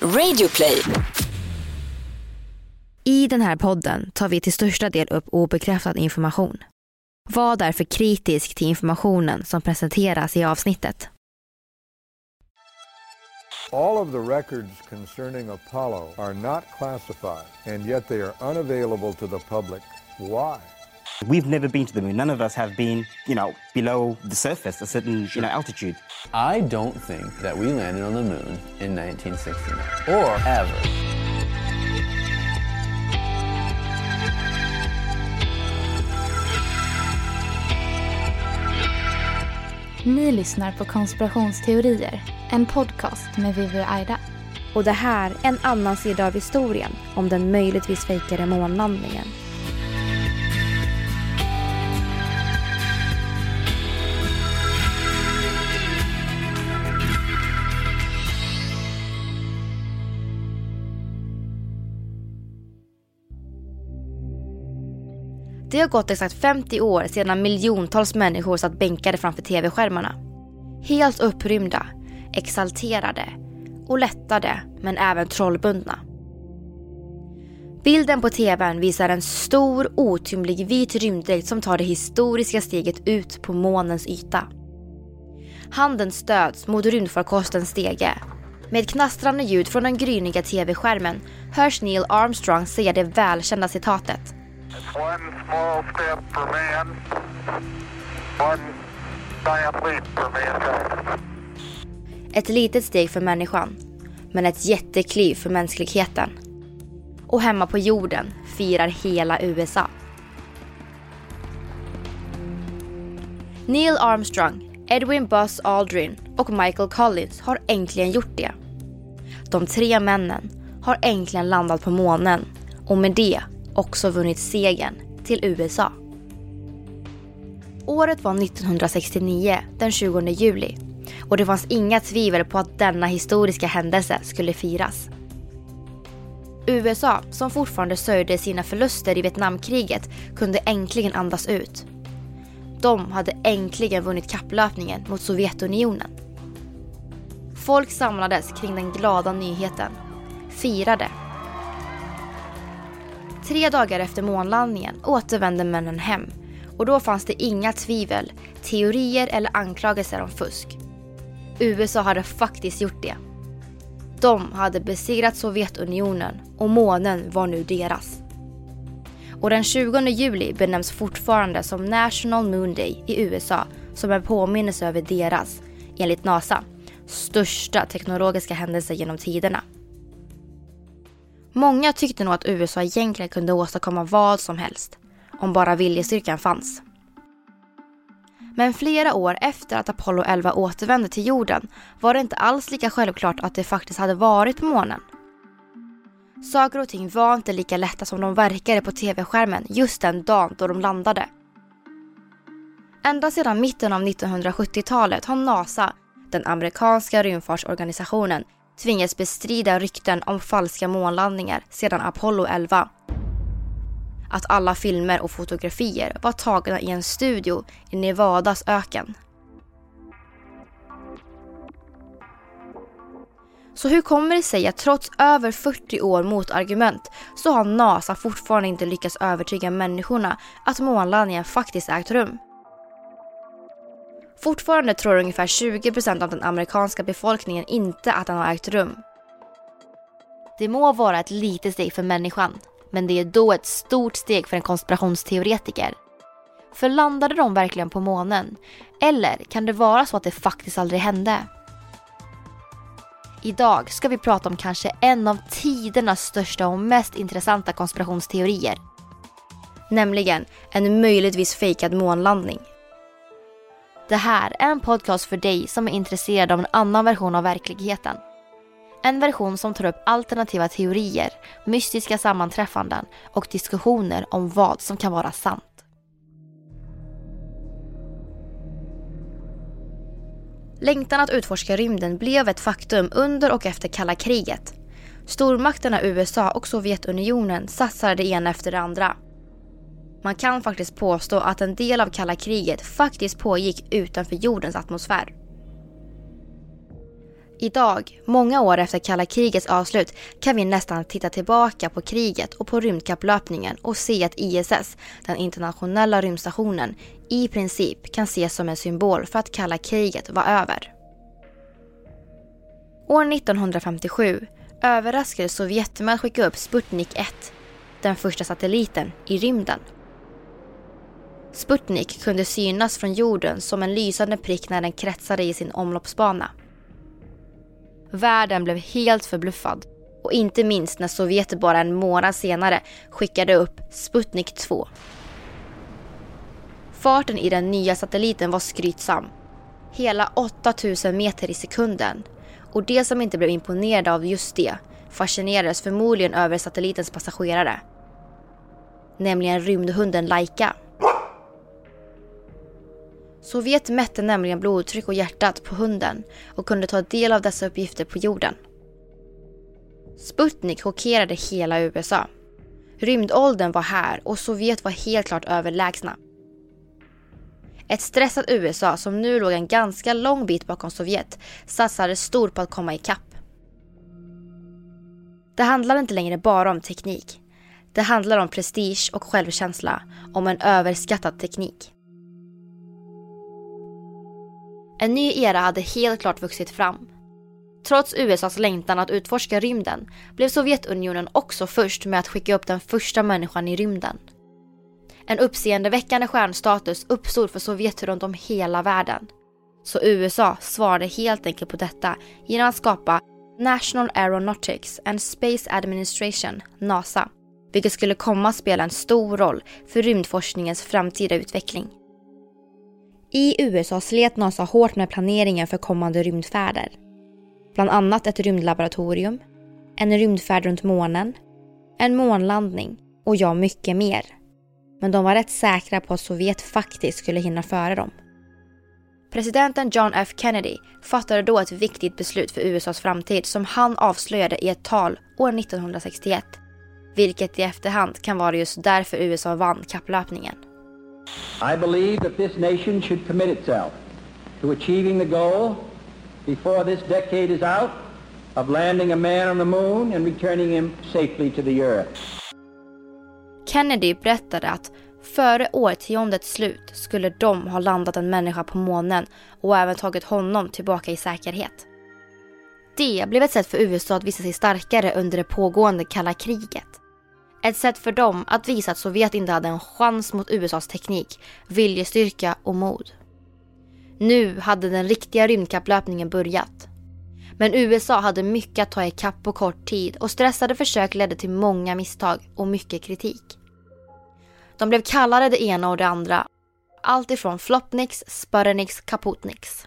Radioplay. I den här podden tar vi till största del upp obekräftad information. Var därför kritisk till informationen som presenteras i avsnittet. All of the records concerning Apollo are not classified, and yet they are unavailable to the public. Why? We've never been to the moon. None of us have been, you know, below the surface, a certain, you know, altitude. I don't think that we landed on the moon in 1969 or ever. Ni lyssnar på Konspirationsteorier, en podcast med Vivi och Aida. Och det här är en annan sida av historien om den möjligtvis fejkade månlandningen. Det har gått exakt 50 år sedan miljontals människor satt bänkade framför tv-skärmarna. Helt upprymda, exalterade och lättade men även trollbundna. Bilden på tvn visar en stor otymlig vit rymddräkt som tar det historiska steget ut på månens yta. Handen stöds mot rymdfarkostens stege. Med knastrande ljud från den gryniga tv-skärmen hörs Neil Armstrong säga det välkända citatet One small step for man, one giant leap for mankind. Ett litet steg för människan, men ett jättekliv för mänskligheten. Och hemma på jorden firar hela USA. Neil Armstrong, Edwin Buzz Aldrin och Michael Collins har äntligen gjort det. De tre männen har äntligen landat på månen och med det också vunnit segern till USA. Året var 1969, den 20 juli och det fanns inga tvivel på att denna historiska händelse skulle firas. USA, som fortfarande sörjde sina förluster i Vietnamkriget, kunde äntligen andas ut. De hade äntligen vunnit kapplöpningen mot Sovjetunionen. Folk samlades kring den glada nyheten, firade Tre dagar efter månlandningen återvände männen hem och då fanns det inga tvivel, teorier eller anklagelser om fusk. USA hade faktiskt gjort det. De hade besegrat Sovjetunionen och månen var nu deras. Och den 20 juli benämns fortfarande som National Moon Day i USA som en påminnelse över deras, enligt NASA, största teknologiska händelse genom tiderna. Många tyckte nog att USA egentligen kunde åstadkomma vad som helst, om bara viljestyrkan fanns. Men flera år efter att Apollo 11 återvände till jorden var det inte alls lika självklart att det faktiskt hade varit på månen. Saker och ting var inte lika lätta som de verkade på tv-skärmen just den dagen då de landade. Ända sedan mitten av 1970-talet har NASA, den amerikanska rymdfartsorganisationen, tvingats bestrida rykten om falska månlandningar sedan Apollo 11. Att alla filmer och fotografier var tagna i en studio i Nevadas öken. Så hur kommer det sig att trots över 40 år mot argument så har NASA fortfarande inte lyckats övertyga människorna att månlandningen faktiskt ägt rum? Fortfarande tror ungefär 20% av den amerikanska befolkningen inte att den har ägt rum. Det må vara ett litet steg för människan, men det är då ett stort steg för en konspirationsteoretiker. För landade de verkligen på månen? Eller kan det vara så att det faktiskt aldrig hände? Idag ska vi prata om kanske en av tidernas största och mest intressanta konspirationsteorier. Nämligen en möjligtvis fejkad månlandning. Det här är en podcast för dig som är intresserad av en annan version av verkligheten. En version som tar upp alternativa teorier, mystiska sammanträffanden och diskussioner om vad som kan vara sant. Längtan att utforska rymden blev ett faktum under och efter kalla kriget. Stormakterna USA och Sovjetunionen satsade det ena efter det andra. Man kan faktiskt påstå att en del av kalla kriget faktiskt pågick utanför jordens atmosfär. Idag, många år efter kalla krigets avslut, kan vi nästan titta tillbaka på kriget och på rymdkapplöpningen och se att ISS, den internationella rymdstationen, i princip kan ses som en symbol för att kalla kriget var över. År 1957 överraskade Sovjet med att skicka upp Sputnik 1, den första satelliten, i rymden. Sputnik kunde synas från jorden som en lysande prick när den kretsade i sin omloppsbana. Världen blev helt förbluffad och inte minst när Sovjet bara en månad senare skickade upp Sputnik 2. Farten i den nya satelliten var skrytsam. Hela 8000 meter i sekunden. Och de som inte blev imponerade av just det fascinerades förmodligen över satellitens passagerare. Nämligen rymdhunden Laika. Sovjet mätte nämligen blodtryck och hjärtat på hunden och kunde ta del av dessa uppgifter på jorden. Sputnik chockerade hela USA. Rymdåldern var här och Sovjet var helt klart överlägsna. Ett stressat USA som nu låg en ganska lång bit bakom Sovjet satsade stort på att komma ikapp. Det handlar inte längre bara om teknik. Det handlar om prestige och självkänsla, om en överskattad teknik. En ny era hade helt klart vuxit fram. Trots USAs längtan att utforska rymden blev Sovjetunionen också först med att skicka upp den första människan i rymden. En uppseendeväckande stjärnstatus uppstod för Sovjet runt om hela världen. Så USA svarade helt enkelt på detta genom att skapa National Aeronautics and Space Administration, NASA, vilket skulle komma att spela en stor roll för rymdforskningens framtida utveckling. I USA slet NASA hårt med planeringen för kommande rymdfärder. Bland annat ett rymdlaboratorium, en rymdfärd runt månen, en månlandning och ja, mycket mer. Men de var rätt säkra på att Sovjet faktiskt skulle hinna före dem. Presidenten John F Kennedy fattade då ett viktigt beslut för USAs framtid som han avslöjade i ett tal år 1961. Vilket i efterhand kan vara just därför USA vann kapplöpningen. I believe that this nation should commit itself to achieving the goal before this decade is out of landing a man on the moon and returning him safely to the earth. Kennedy berättade att före årtiondets slut skulle de ha landat en människa på månen och även tagit honom tillbaka i säkerhet. Det blev ett sätt för USA att visa sig starkare under det pågående kalla kriget. Ett sätt för dem att visa att Sovjet inte hade en chans mot USAs teknik, viljestyrka och mod. Nu hade den riktiga rymdkapplöpningen börjat. Men USA hade mycket att ta ikapp på kort tid och stressade försök ledde till många misstag och mycket kritik. De blev kallade det ena och det andra. Allt ifrån Flopnix, Sputniks, Kaputniks.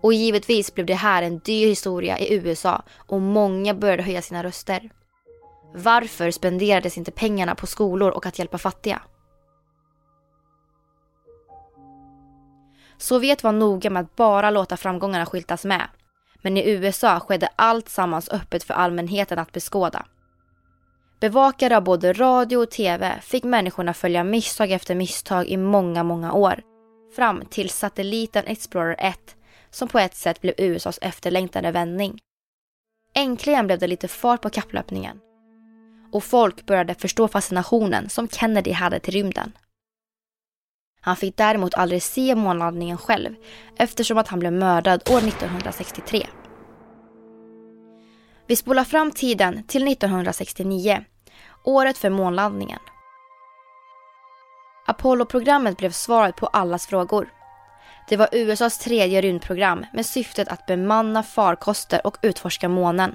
Och givetvis blev det här en dyr historia i USA och många började höja sina röster. Varför spenderades inte pengarna på skolor och att hjälpa fattiga? Sovjet var noga med att bara låta framgångarna skyltas med. Men i USA skedde allt sammans öppet för allmänheten att beskåda. Bevakare av både radio och TV fick människorna följa misstag efter misstag i många, många år. Fram till satelliten Explorer 1 som på ett sätt blev USAs efterlängtade vändning. Äntligen blev det lite fart på kapplöpningen och folk började förstå fascinationen som Kennedy hade till rymden. Han fick däremot aldrig se månlandningen själv eftersom att han blev mördad år 1963. Vi spolar fram tiden till 1969, året för månlandningen. Apollo-programmet blev svaret på allas frågor. Det var USAs tredje rymdprogram med syftet att bemanna farkoster och utforska månen.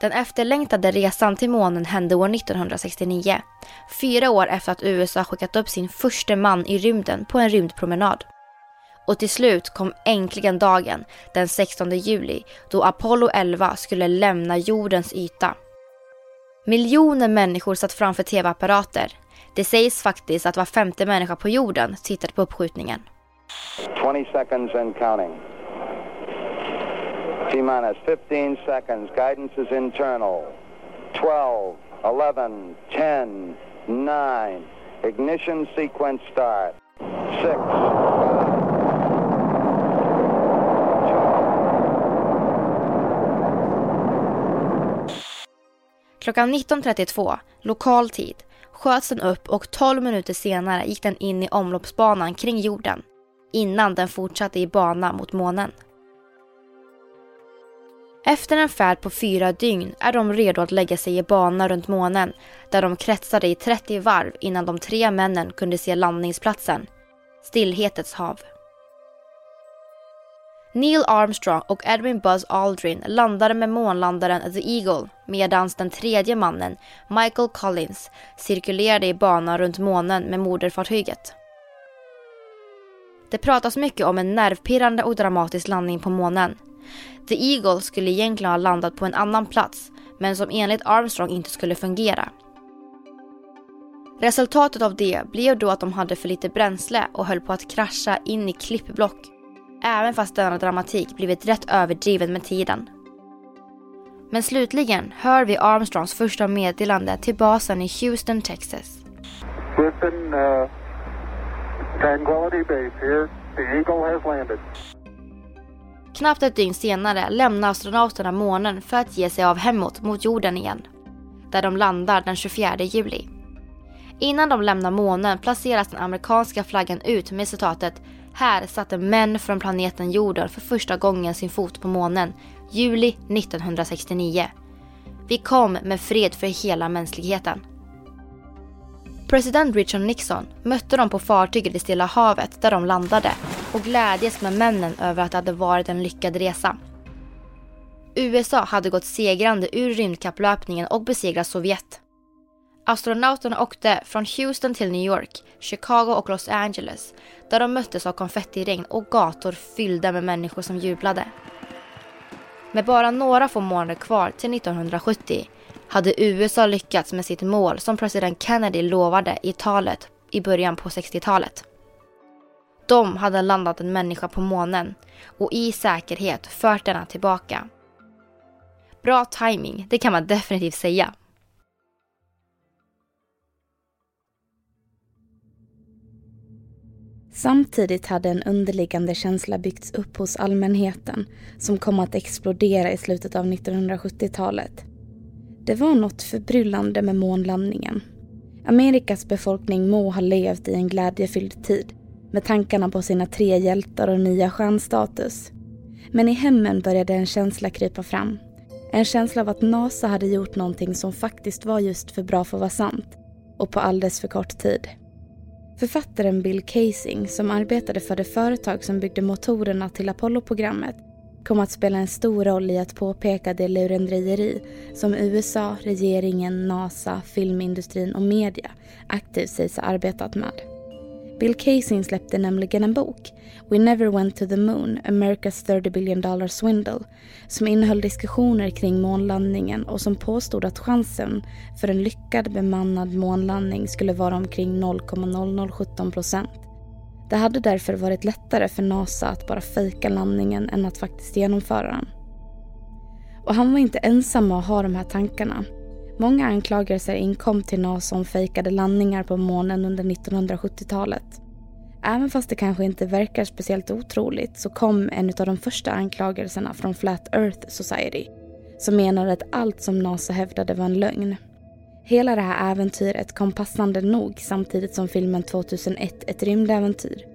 Den efterlängtade resan till månen hände år 1969. Fyra år efter att USA skickat upp sin första man i rymden på en rymdpromenad. Och till slut kom äntligen dagen, den 16 juli, då Apollo 11 skulle lämna jordens yta. Miljoner människor satt framför tv-apparater. Det sägs faktiskt att var femte människa på jorden tittade på uppskjutningen. 20 seconds and counting. T minus 15 seconds. Guidance is internal. 12, 11, 10, 9. Ignition sequence start. 6, Klockan 19.32, lokal tid, sköts den upp och 12 minuter senare gick den in i omloppsbanan kring jorden innan den fortsatte i bana mot månen. Efter en färd på fyra dygn är de redo att lägga sig i bana runt månen där de kretsade i 30 varv innan de tre männen kunde se landningsplatsen, Stillhetens hav. Neil Armstrong och Edwin Buzz Aldrin landade med månlandaren The Eagle medan den tredje mannen, Michael Collins, cirkulerade i bana runt månen med moderfartyget. Det pratas mycket om en nervpirrande och dramatisk landning på månen. The Eagle skulle egentligen ha landat på en annan plats men som enligt Armstrong inte skulle fungera. Resultatet av det blev då att de hade för lite bränsle och höll på att krascha in i klippblock. Även fast denna dramatik blivit rätt överdriven med tiden. Men slutligen hör vi Armstrongs första meddelande till basen i Houston, Texas. Houston, uh, Tranquility Base here. The Eagle has landed. Knappt ett dygn senare lämnar astronauterna månen för att ge sig av hemåt mot jorden igen. Där de landar den 24 juli. Innan de lämnar månen placeras den amerikanska flaggan ut med citatet “Här satte män från planeten jorden för första gången sin fot på månen, juli 1969. Vi kom med fred för hela mänskligheten.” President Richard Nixon mötte dem på fartyget i Stilla havet där de landade och glädjes med männen över att det hade varit en lyckad resa. USA hade gått segrande ur rymdkapplöpningen och besegrat Sovjet. Astronauterna åkte från Houston till New York, Chicago och Los Angeles där de möttes av konfettiregn och gator fyllda med människor som jublade. Med bara några få månader kvar till 1970 hade USA lyckats med sitt mål som president Kennedy lovade i talet i början på 60-talet. De hade landat en människa på månen och i säkerhet fört denna tillbaka. Bra timing, det kan man definitivt säga. Samtidigt hade en underliggande känsla byggts upp hos allmänheten som kom att explodera i slutet av 1970-talet. Det var något förbryllande med månlandningen. Amerikas befolkning må ha levt i en glädjefylld tid med tankarna på sina tre hjältar och nya stjärnstatus. Men i hemmen började en känsla krypa fram. En känsla av att NASA hade gjort någonting som faktiskt var just för bra för att vara sant. Och på alldeles för kort tid. Författaren Bill Casing, som arbetade för det företag som byggde motorerna till Apollo-programmet, kom att spela en stor roll i att påpeka det lurendrejeri som USA, regeringen, NASA, filmindustrin och media aktivt sägs ha arbetat med. Bill Casing släppte nämligen en bok, We Never Went to the Moon, America's 30 billion dollar swindle, som innehöll diskussioner kring månlandningen och som påstod att chansen för en lyckad bemannad månlandning skulle vara omkring 0,0017 procent. Det hade därför varit lättare för NASA att bara fejka landningen än att faktiskt genomföra den. Och han var inte ensam att ha de här tankarna. Många anklagelser inkom till NASA om fejkade landningar på månen under 1970-talet. Även fast det kanske inte verkar speciellt otroligt så kom en av de första anklagelserna från Flat Earth Society som menade att allt som NASA hävdade var en lögn. Hela det här äventyret kom passande nog samtidigt som filmen 2001 Ett rymdäventyr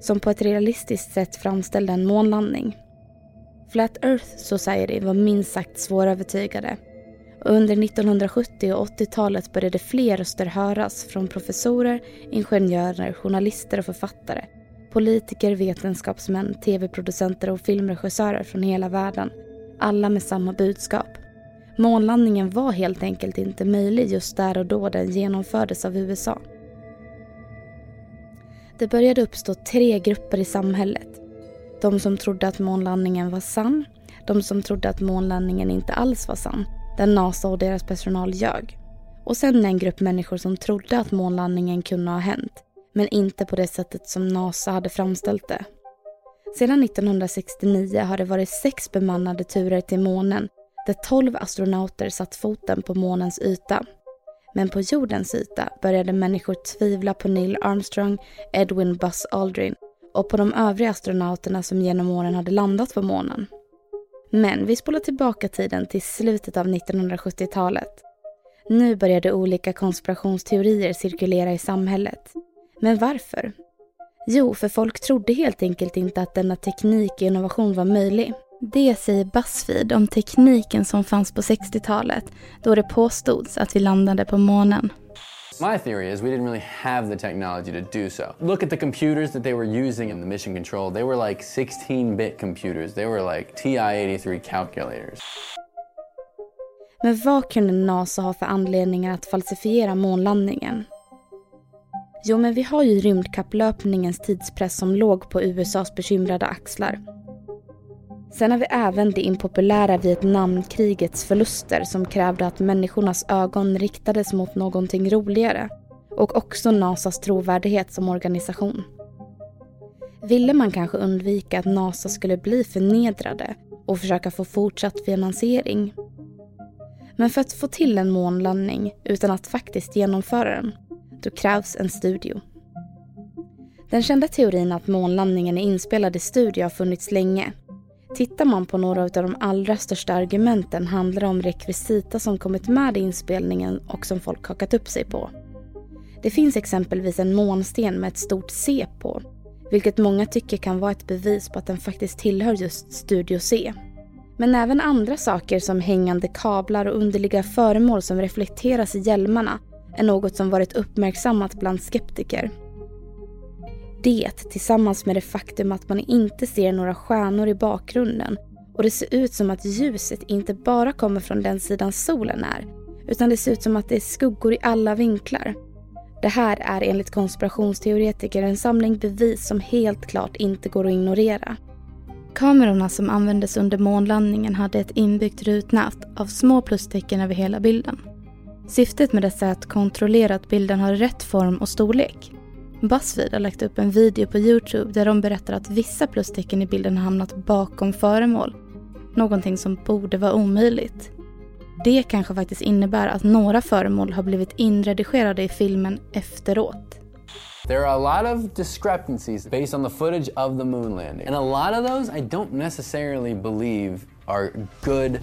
som på ett realistiskt sätt framställde en månlandning. Flat Earth Society var minst sagt svårövertygade och under 1970 och 80-talet började fler röster höras från professorer, ingenjörer, journalister och författare, politiker, vetenskapsmän, tv-producenter och filmregissörer från hela världen. Alla med samma budskap. Månlandningen var helt enkelt inte möjlig just där och då den genomfördes av USA. Det började uppstå tre grupper i samhället. De som trodde att månlandningen var sann, de som trodde att månlandningen inte alls var sann där NASA och deras personal ljög. Och sen en grupp människor som trodde att månlandningen kunde ha hänt, men inte på det sättet som NASA hade framställt det. Sedan 1969 har det varit sex bemannade turer till månen där tolv astronauter satt foten på månens yta. Men på jordens yta började människor tvivla på Neil Armstrong, Edwin Buzz Aldrin och på de övriga astronauterna som genom åren hade landat på månen. Men vi spolar tillbaka tiden till slutet av 1970-talet. Nu började olika konspirationsteorier cirkulera i samhället. Men varför? Jo, för folk trodde helt enkelt inte att denna teknik och innovation var möjlig. Det säger Buzzfeed om tekniken som fanns på 60-talet då det påstods att vi landade på månen. My theory is we didn't really have the technology to do so. Look at the computers that they were using in the mission control. They were like 16-bit computers. They were like TI-83 calculators. Men vad kunde NASA ha för anledningar att falsifiera månlandningen? Jo, men vi har ju rymdkapplöpningens tidspress som låg på USAs bekymrade axlar. Sen har vi även det impopulära Vietnamkrigets förluster som krävde att människornas ögon riktades mot någonting roligare. Och också NASAs trovärdighet som organisation. Ville man kanske undvika att NASA skulle bli förnedrade och försöka få fortsatt finansiering? Men för att få till en månlandning utan att faktiskt genomföra den, då krävs en studio. Den kända teorin att månlandningen är inspelad i studio har funnits länge Tittar man på några av de allra största argumenten handlar det om rekvisita som kommit med i inspelningen och som folk hakat upp sig på. Det finns exempelvis en månsten med ett stort C på, vilket många tycker kan vara ett bevis på att den faktiskt tillhör just Studio C. Men även andra saker som hängande kablar och underliga föremål som reflekteras i hjälmarna är något som varit uppmärksammat bland skeptiker. Det tillsammans med det faktum att man inte ser några stjärnor i bakgrunden och det ser ut som att ljuset inte bara kommer från den sidan solen är utan det ser ut som att det är skuggor i alla vinklar. Det här är enligt konspirationsteoretiker en samling bevis som helt klart inte går att ignorera. Kamerorna som användes under månlandningen hade ett inbyggt rutnät av små plustecken över hela bilden. Syftet med dessa är att kontrollera att bilden har rätt form och storlek. Buzzfeed har lagt upp en video på Youtube där de berättar att vissa plustecken i bilden har hamnat bakom föremål. Någonting som borde vara omöjligt. Det kanske faktiskt innebär att några föremål har blivit inredigerade i filmen efteråt. There are a lot of discrepancies based on the footage of the moon landing. And a lot of those I don't necessarily believe are good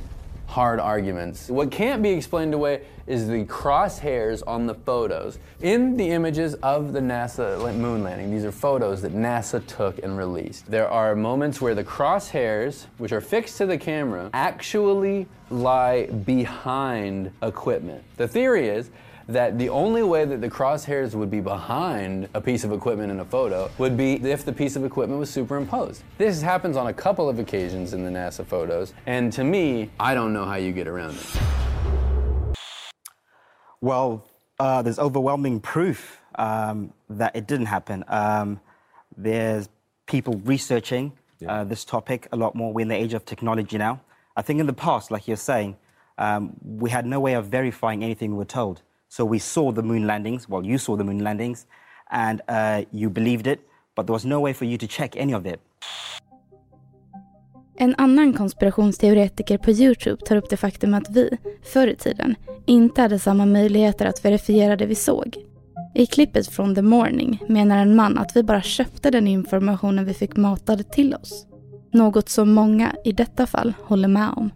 hard arguments. What can't be explained away is the crosshairs on the photos. In the images of the NASA moon landing, these are photos that NASA took and released. There are moments where the crosshairs, which are fixed to the camera, actually lie behind equipment. The theory is that the only way that the crosshairs would be behind a piece of equipment in a photo would be if the piece of equipment was superimposed. This happens on a couple of occasions in the NASA photos, and to me, I don't know how you get around it. Well, uh, there's overwhelming proof um, that it didn't happen. Um, there's people researching yeah. uh, this topic a lot more. We're in the age of technology now. I think in the past, like you're saying, um, we had no way of verifying anything we were told. So we saw the moon landings. Well, you saw the moon landings and uh, you believed it, but there was no way for you to check any of it. En annan konspirationsteoretiker på Youtube tar upp det faktum att vi, förr i tiden, inte hade samma möjligheter att verifiera det vi såg. I klippet från The Morning menar en man att vi bara köpte den informationen vi fick matad till oss. Något som många, i detta fall, håller med om.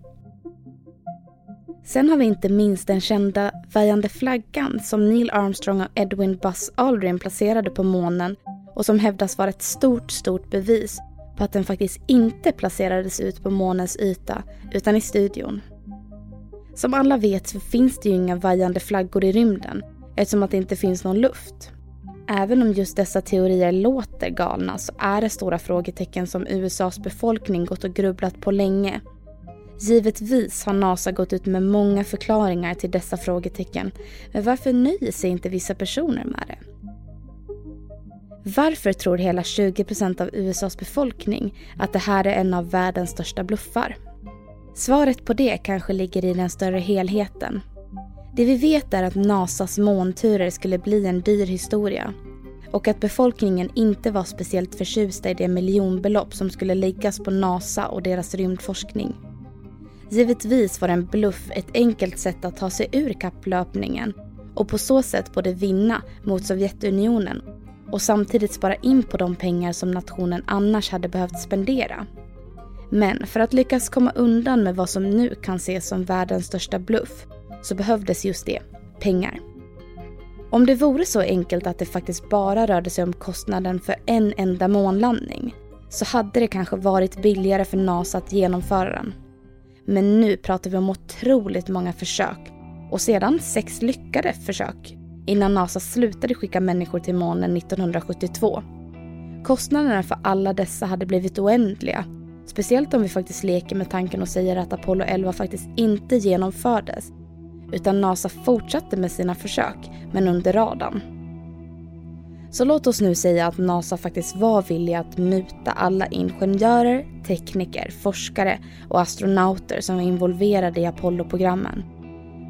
Sen har vi inte minst den kända vajande flaggan som Neil Armstrong och Edwin Buzz Aldrin placerade på månen och som hävdas vara ett stort, stort bevis på att den faktiskt inte placerades ut på månens yta utan i studion. Som alla vet så finns det ju inga vajande flaggor i rymden eftersom att det inte finns någon luft. Även om just dessa teorier låter galna så är det stora frågetecken som USAs befolkning gått och grubblat på länge Givetvis har NASA gått ut med många förklaringar till dessa frågetecken. Men varför nöjer sig inte vissa personer med det? Varför tror hela 20% av USAs befolkning att det här är en av världens största bluffar? Svaret på det kanske ligger i den större helheten. Det vi vet är att NASAs månturer skulle bli en dyr historia och att befolkningen inte var speciellt förtjusta i det miljonbelopp som skulle läggas på NASA och deras rymdforskning. Givetvis var en bluff ett enkelt sätt att ta sig ur kapplöpningen och på så sätt både vinna mot Sovjetunionen och samtidigt spara in på de pengar som nationen annars hade behövt spendera. Men för att lyckas komma undan med vad som nu kan ses som världens största bluff så behövdes just det, pengar. Om det vore så enkelt att det faktiskt bara rörde sig om kostnaden för en enda månlandning så hade det kanske varit billigare för NASA att genomföra den. Men nu pratar vi om otroligt många försök och sedan sex lyckade försök innan NASA slutade skicka människor till månen 1972. Kostnaderna för alla dessa hade blivit oändliga. Speciellt om vi faktiskt leker med tanken och säger att Apollo 11 faktiskt inte genomfördes. Utan NASA fortsatte med sina försök, men under radarn. Så låt oss nu säga att NASA faktiskt var villiga att muta alla ingenjörer, tekniker, forskare och astronauter som var involverade i Apollo-programmen.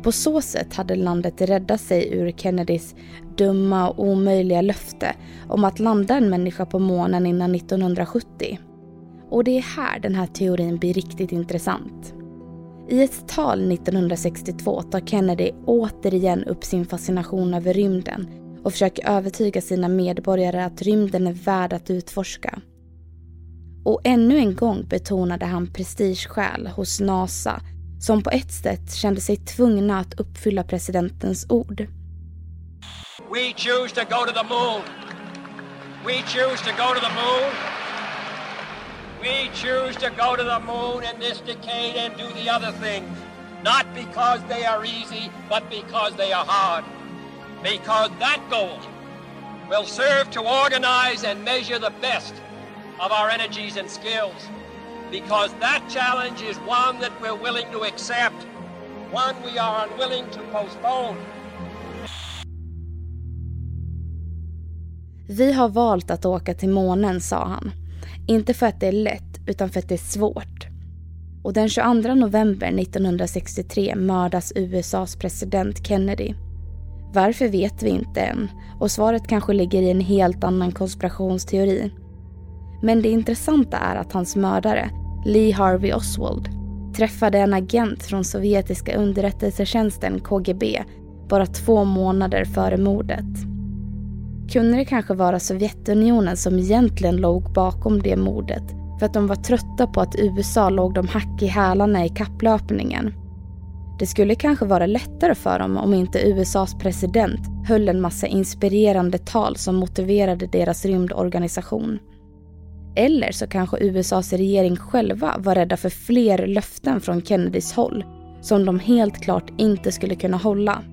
På så sätt hade landet räddat sig ur Kennedys dumma och omöjliga löfte om att landa en människa på månen innan 1970. Och det är här den här teorin blir riktigt intressant. I ett tal 1962 tar Kennedy återigen upp sin fascination över rymden och försöker övertyga sina medborgare att rymden är värd att utforska. Och ännu en gång betonade han prestigeskäl hos NASA som på ett sätt kände sig tvungna att uppfylla presidentens ord. We choose to go to the moon. We choose to go to the moon. We choose to go to the moon in this decade and do the other things. Not because they are easy, but because they are hard. Because that goal will serve to organize and measure the best of our energies and skills because that challenge is one that we're willing to accept, one we are unwilling to postpone. Vi har valt att åka till månen, sa han. Inte för att det är lätt, utan för att det är svårt. Och den 22 november 1963 mördas USAs president Kennedy. Varför vet vi inte än och svaret kanske ligger i en helt annan konspirationsteori. Men det intressanta är att hans mördare, Lee Harvey Oswald, träffade en agent från sovjetiska underrättelsetjänsten KGB bara två månader före mordet. Kunde det kanske vara Sovjetunionen som egentligen låg bakom det mordet för att de var trötta på att USA låg dem hack i hälarna i kapplöpningen? Det skulle kanske vara lättare för dem om inte USAs president höll en massa inspirerande tal som motiverade deras rymdorganisation. Eller så kanske USAs regering själva var rädda för fler löften från Kennedys håll som de helt klart inte skulle kunna hålla.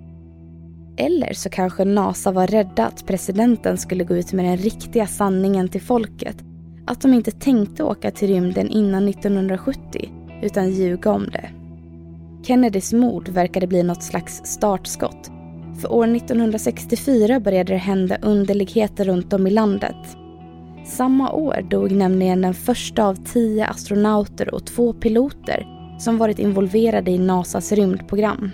Eller så kanske NASA var rädda att presidenten skulle gå ut med den riktiga sanningen till folket. Att de inte tänkte åka till rymden innan 1970 utan ljuga om det. Kennedys mord verkade bli något slags startskott. För år 1964 började det hända underligheter runt om i landet. Samma år dog nämligen den första av tio astronauter och två piloter som varit involverade i NASAs rymdprogram.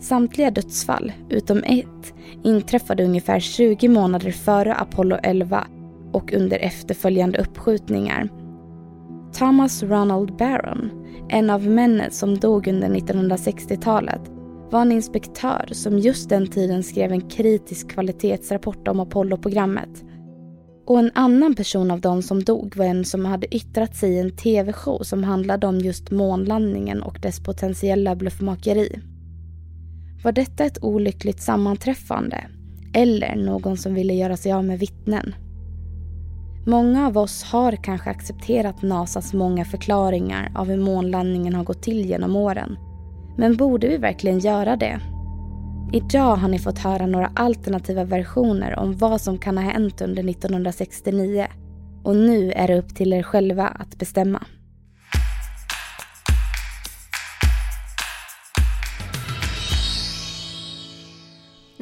Samtliga dödsfall, utom ett, inträffade ungefär 20 månader före Apollo 11 och under efterföljande uppskjutningar. Thomas Ronald Barron, en av männen som dog under 1960-talet, var en inspektör som just den tiden skrev en kritisk kvalitetsrapport om Apollo-programmet och en annan person av de som dog var en som hade yttrat sig i en tv-show som handlade om just månlandningen och dess potentiella bluffmakeri. Var detta ett olyckligt sammanträffande? Eller någon som ville göra sig av med vittnen? Många av oss har kanske accepterat NASAs många förklaringar av hur månlandningen har gått till genom åren. Men borde vi verkligen göra det? Idag har ni fått höra några alternativa versioner om vad som kan ha hänt under 1969. Och nu är det upp till er själva att bestämma.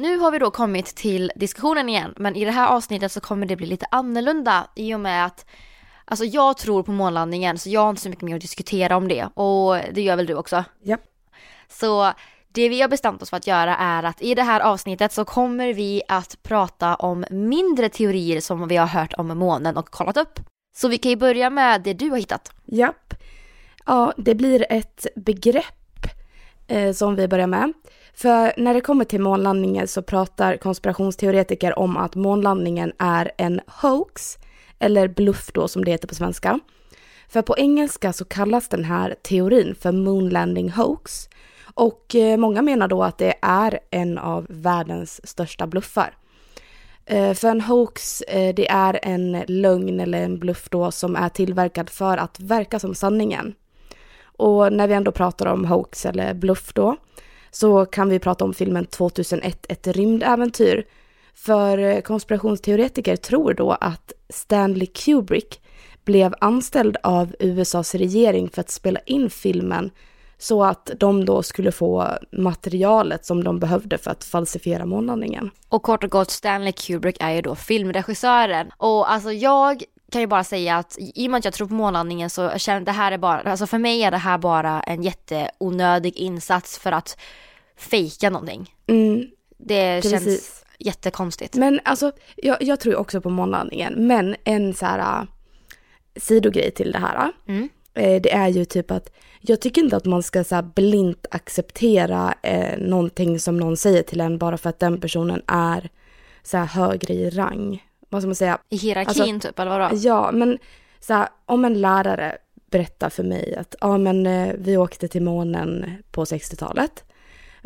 Nu har vi då kommit till diskussionen igen, men i det här avsnittet så kommer det bli lite annorlunda i och med att Alltså jag tror på månlandningen så jag har inte så mycket mer att diskutera om det och det gör väl du också? Ja. Så det vi har bestämt oss för att göra är att i det här avsnittet så kommer vi att prata om mindre teorier som vi har hört om månen och kollat upp. Så vi kan ju börja med det du har hittat. Japp. Ja, det blir ett begrepp eh, som vi börjar med. För när det kommer till månlandningen så pratar konspirationsteoretiker om att månlandningen är en hoax, eller bluff då som det heter på svenska. För på engelska så kallas den här teorin för moonlanding hoax Och eh, många menar då att det är en av världens största bluffar. Eh, för en hoax, eh, det är en lögn eller en bluff då som är tillverkad för att verka som sanningen. Och när vi ändå pratar om hoax eller bluff då, så kan vi prata om filmen 2001, ett rymdäventyr. För eh, konspirationsteoretiker tror då att Stanley Kubrick blev anställd av USAs regering för att spela in filmen så att de då skulle få materialet som de behövde för att falsifiera månlandningen. Och kort och gott, Stanley Kubrick är ju då filmregissören. Och alltså jag kan ju bara säga att i och med att jag tror på månlandningen så känner det här är bara, alltså för mig är det här bara en jätteonödig insats för att fejka någonting. Mm, Det Precis. känns jättekonstigt. Men alltså, jag, jag tror ju också på månlandningen, men en så här uh, sidogrej till det här. Mm. Eh, det är ju typ att jag tycker inte att man ska så blint acceptera eh, någonting som någon säger till en bara för att den personen är så här högre i rang. Vad ska man säga? I hierarkin Alltså, typ, eller vadå? Ja, men så här, om en lärare berättar för mig att ja, men eh, vi åkte till månen på 60-talet.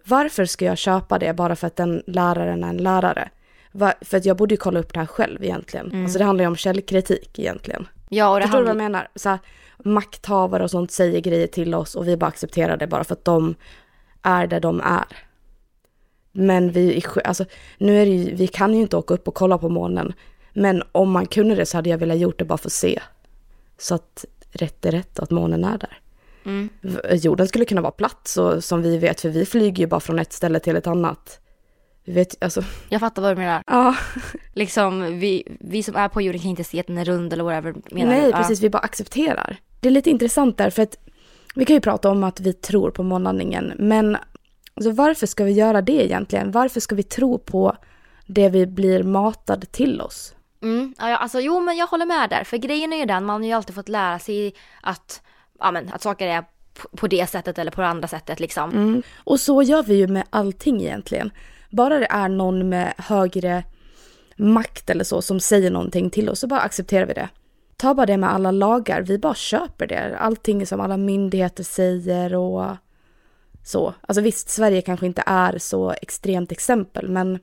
Varför ska jag köpa det bara för att den läraren är en lärare? För att jag borde ju kolla upp det här själv egentligen. Alltså det handlar ju om källkritik egentligen. Ja, och det Förstår du vad jag menar? Så här, makthavare och sånt säger grejer till oss och vi bara accepterar det bara för att de är där de är. Men vi, alltså, nu är det ju, vi kan ju inte åka upp och kolla på månen. Men om man kunde det så hade jag velat gjort det bara för att se. Så att rätt är rätt och att månen är där. Mm. Jorden skulle kunna vara platt så, som vi vet, för vi flyger ju bara från ett ställe till ett annat. Vi vet, alltså, Jag fattar vad du menar. ja. Liksom, vi, vi som är på jorden kan inte se att den är rund eller whatever. Menar Nej? Ja. precis. Vi bara accepterar. Det är lite intressant där, för att vi kan ju prata om att vi tror på månlandningen, men alltså, varför ska vi göra det egentligen? Varför ska vi tro på det vi blir matad till oss? Mm, ja, alltså jo men jag håller med där. För grejen är ju den, man har ju alltid fått lära sig att, ja, men, att saker är på det sättet eller på det andra sättet liksom. Mm. Och så gör vi ju med allting egentligen. Bara det är någon med högre makt eller så som säger någonting till oss så bara accepterar vi det. Ta bara det med alla lagar, vi bara köper det. Allting som alla myndigheter säger och så. Alltså visst, Sverige kanske inte är så extremt exempel, men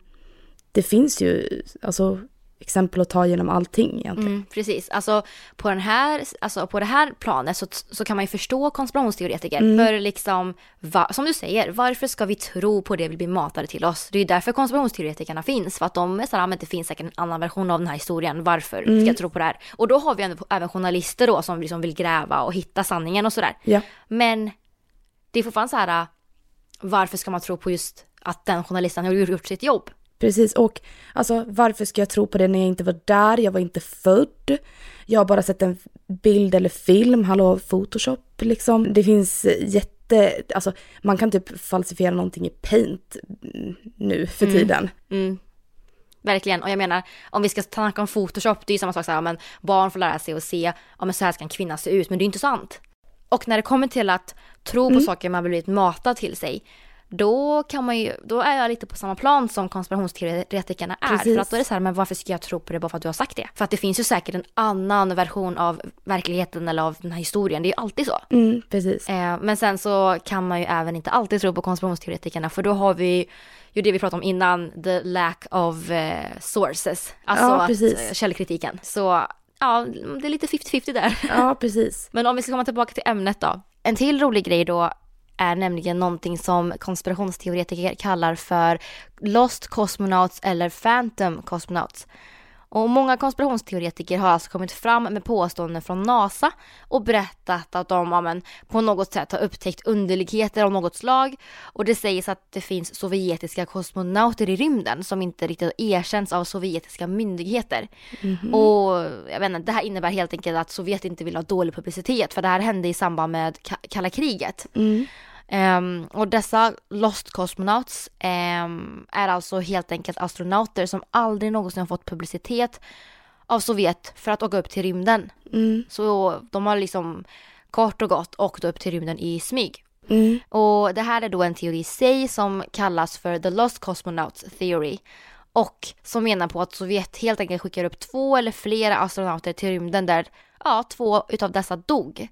det finns ju alltså, exempel att ta genom allting egentligen. Mm, precis, alltså på, den här, alltså på det här planet så, så kan man ju förstå konspirationsteoretiker. För liksom, va, som du säger, varför ska vi tro på det vi blir matade till oss? Det är ju därför konspirationsteoretikerna finns, för att de är såhär, men det finns säkert en annan version av den här historien, varför ska jag tro på det här? Och då har vi även, även journalister då som liksom vill gräva och hitta sanningen och sådär. Ja. Men det är fortfarande så här, varför ska man tro på just att den journalisten har gjort sitt jobb? Precis, och alltså varför ska jag tro på det när jag inte var där? Jag var inte född. Jag har bara sett en bild eller film, hallå photoshop liksom. Det finns jätte, alltså man kan typ falsifiera någonting i paint mm, nu för tiden. Mm. Verkligen, och jag menar om vi ska snacka om photoshop, det är ju samma sak så här, men barn får lära sig att se, ja men så här ska en kvinna se ut, men det är inte sant. Och när det kommer till att tro Mm. på saker man blivit matad till sig, då kan man ju, då är jag lite på samma plan som konspirationsteoretikerna är. Precis. För att då är det så här, men varför ska jag tro på det bara för att du har sagt det? För att det finns ju säkert en annan version av verkligheten eller av den här historien, det är ju alltid så. Mm, precis. Eh, men sen så kan man ju även inte alltid tro på konspirationsteoretikerna för då har vi ju det vi pratade om innan, the lack of eh, sources. Alltså Ja, att, precis. eh, källkritiken. Så ja, det är lite 50-50 där. Ja, precis. Men om vi ska komma tillbaka till ämnet då. En till rolig grej då är nämligen någonting som konspirationsteoretiker kallar för Lost Cosmonauts eller Phantom Cosmonauts. Och många konspirationsteoretiker har alltså kommit fram med påståenden från NASA och berättat att de ja, men, på något sätt har upptäckt underligheter av något slag. Och det sägs att det finns sovjetiska kosmonauter i rymden som inte riktigt erkänns av sovjetiska myndigheter. Och jag vet inte, det här innebär helt enkelt att Sovjet inte vill ha dålig publicitet för det här hände i samband med ka- kalla kriget. Ehm, och dessa Lost Cosmonauts ehm, är alltså helt enkelt astronauter som aldrig någonsin har fått publicitet av Sovjet för att åka upp till rymden. Mm, Så de har liksom kort och gott åkt upp till rymden i smyg. mm, Och det här är då en teori i sig som kallas för the Lost Cosmonauts Theory. Och som menar på att Sovjet helt enkelt skickar upp två eller flera astronauter till rymden där ja, två utav dessa dog.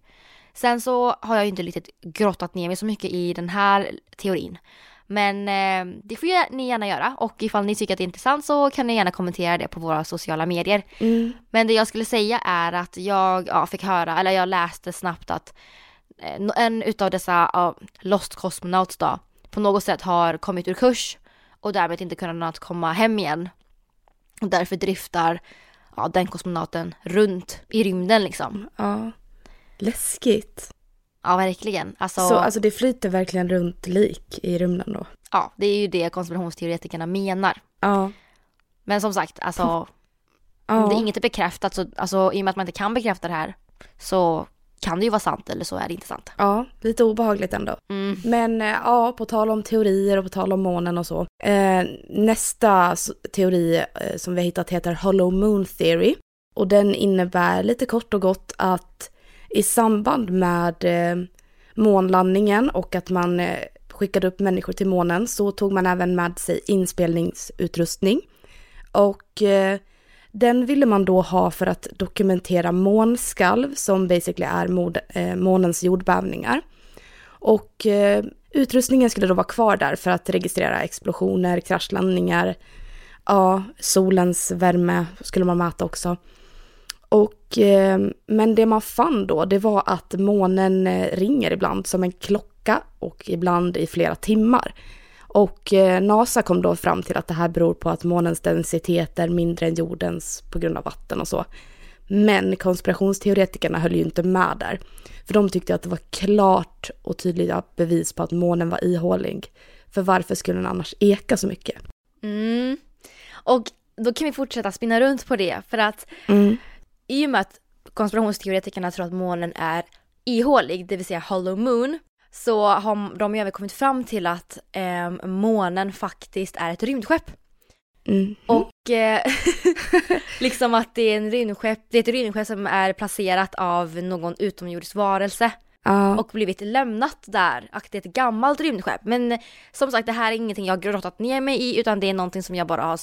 Sen så har jag ju inte riktigt grottat ner mig så mycket i den här teorin. Men eh, det får ni gärna göra och ifall ni tycker att det är intressant så kan ni gärna kommentera det på våra sociala medier. Mm. Men det jag skulle säga är att jag ja, fick höra, eller jag läste snabbt att eh, en utav dessa ja, Lost Cosmonauts då på något sätt har kommit ur kurs och därmed inte kunnat komma hem igen. Och därför driftar ja, den kosmonauten runt i rymden liksom. Ja. Läskigt. Ja, verkligen. Alltså, Så alltså det flyter verkligen runt lik i rymden då? ja, det är ju det konspirationsteoretikerna menar. Ja. Men som sagt, alltså ja. det inget är bekräftat så, alltså i och med att man inte kan bekräfta det här så kan det ju vara sant eller så är det inte sant. Ja, lite obehagligt ändå. Mm. Men eh, ja, på tal om teorier och på tal om månen och så. Eh, nästa teori eh, som vi har hittat heter Hollow Moon Theory. Och den innebär lite kort och gott att i samband med eh, månlandningen och att man eh, skickade upp människor till månen så tog man även med sig inspelningsutrustning. Och eh, den ville man då ha för att dokumentera månskalv som basically är mod, månens jordbävningar. Och utrustningen skulle då vara kvar där för att registrera explosioner, kraschlandningar, ja, solens värme skulle man mäta också. Och, eh, men det man fann då, det var att månen eh, ringer ibland som en klocka och ibland i flera timmar. Och eh, NASA kom då fram till att det här beror på att månens densitet är mindre än jordens på grund av vatten och så. Men konspirationsteoretikerna höll ju inte med där. För de tyckte att det var klart och tydliga bevis på att månen var ihålig. För varför skulle den annars eka så mycket? Mm. Och då kan vi fortsätta spinna runt på det för att Mm. I och med att konspirationsteoretikerna tror att månen är ihålig, det vill säga hollow moon, så har de ju även kommit fram till att eh, månen faktiskt är ett rymdskepp. Mm. Och eh, liksom att det är, en rymdskepp, det är ett rymdskepp som är placerat av någon utomjordisk varelse Ja, och blivit lämnat där. Och det är ett gammalt rymdskepp. Men som sagt, det här är ingenting jag grottat ner mig i utan det är någonting som jag bara har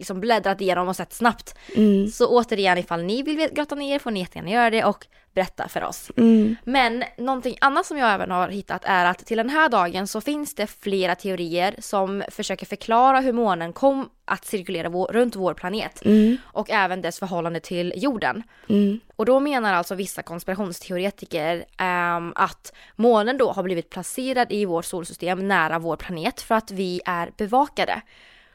liksom bläddrat igenom och sett snabbt. mm, Så återigen, ifall ni vill grotta ner får ni jättegärna göra det och berätta för oss. mm, Men någonting annat som jag även har hittat är att till den här dagen så finns det flera teorier som försöker förklara hur månen kom att cirkulera vår, runt vår planet mm, och även dess förhållande till jorden. mm, Och då menar alltså vissa konspirationsteoretiker ehm, att månen då har blivit placerad i vårt solsystem nära vår planet för att vi är bevakade.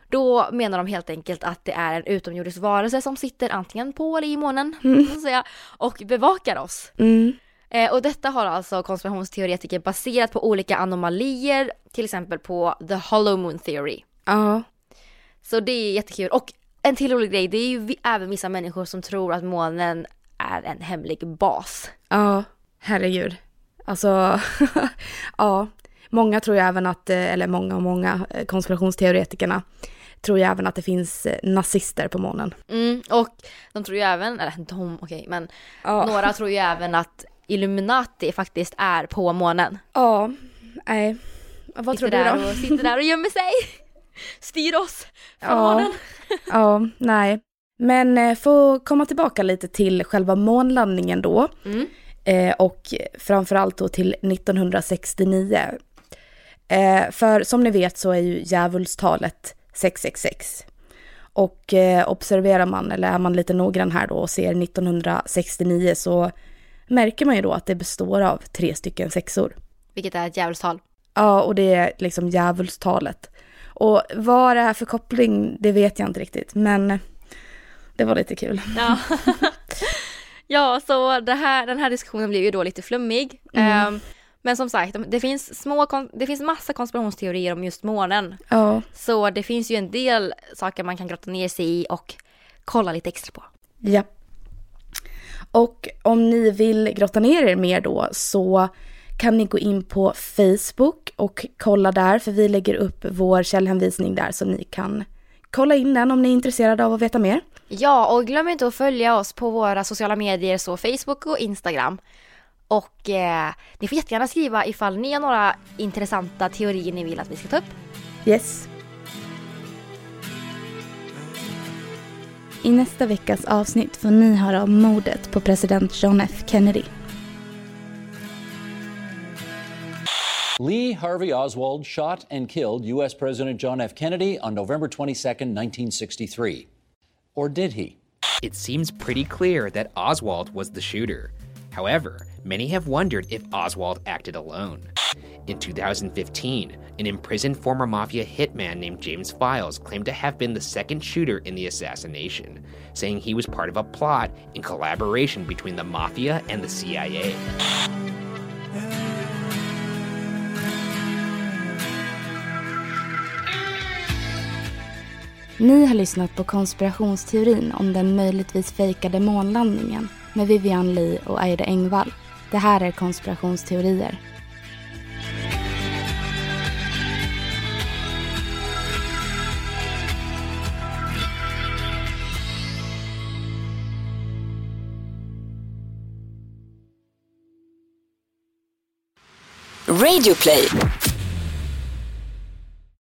Då menar de helt enkelt att det är en utomjordisk varelse som sitter antingen på eller i månen så att säga, och bevakar oss. mm, Eh, och detta har alltså konspirationsteoretiker baserat på olika anomalier, till exempel på the hollow moon theory. ja, Så det är jättekul. Och en till rolig grej, det är ju även vissa människor som tror att månen är en hemlig bas. ja, herregud. Alltså, ja, många tror ju även att, eh, eller många och många eh, konspirationsteoretikerna tror ju även att det finns eh, nazister på månen. Mm, och de tror ju även, eller de, okej, men Ja. några tror ju även att Illuminati faktiskt är på månen. Ja, nej. Vad tror sitter du där då? och sitter där och gömmer sig. Styr oss från Ja. månen. Ja, nej. Men för att komma tillbaka lite till själva månlandningen då. Mm. Och framförallt då till 1969. Eh, för som ni vet så är ju djävulstalet 666. Och eh, observerar man, eller är man lite noggrann här då och ser 1969 så märker man ju då att det består av tre stycken sexor. Vilket är ett djävulstal. Ja, och det är liksom djävulstalet. Och vad det är för koppling, det vet jag inte riktigt, men det var lite kul. Ja. ja, så här, den här diskussionen blev ju då lite flummig. Mm. Ehm, men som sagt, det finns, små, det finns massa konspirationsteorier om just månen. Ja, Så det finns ju en del saker man kan grotta ner sig i och kolla lite extra på. ja. Och om ni vill grotta ner er mer då så kan ni gå in på Facebook och kolla där, för vi lägger upp vår källhänvisning där så ni kan kolla in den om ni är intresserade av att veta mer. Ja, och glöm inte att följa oss på våra sociala medier, så Facebook och Instagram. Och eh, ni får jättegärna skriva ifall ni har några intressanta teorier ni vill att vi ska ta upp. Yes. I nästa veckas avsnitt får ni höra om mordet på president John F Kennedy. Lee Harvey Oswald shot and killed U.S. President John F. Kennedy on November 22, 1963. Or did he? It seems pretty clear that Oswald was the shooter. However, many have wondered if Oswald acted alone. In 2015, an imprisoned former mafia hitman named James Files claimed to have been the second shooter in the assassination, saying he was part of a plot in collaboration between the mafia and the CIA. Ni har lyssnat på konspirationsteorin om den möjligtvis fejkade månlandningen med Vivian Lee och Aida Engvall. Det här är konspirationsteorier. Radioplay.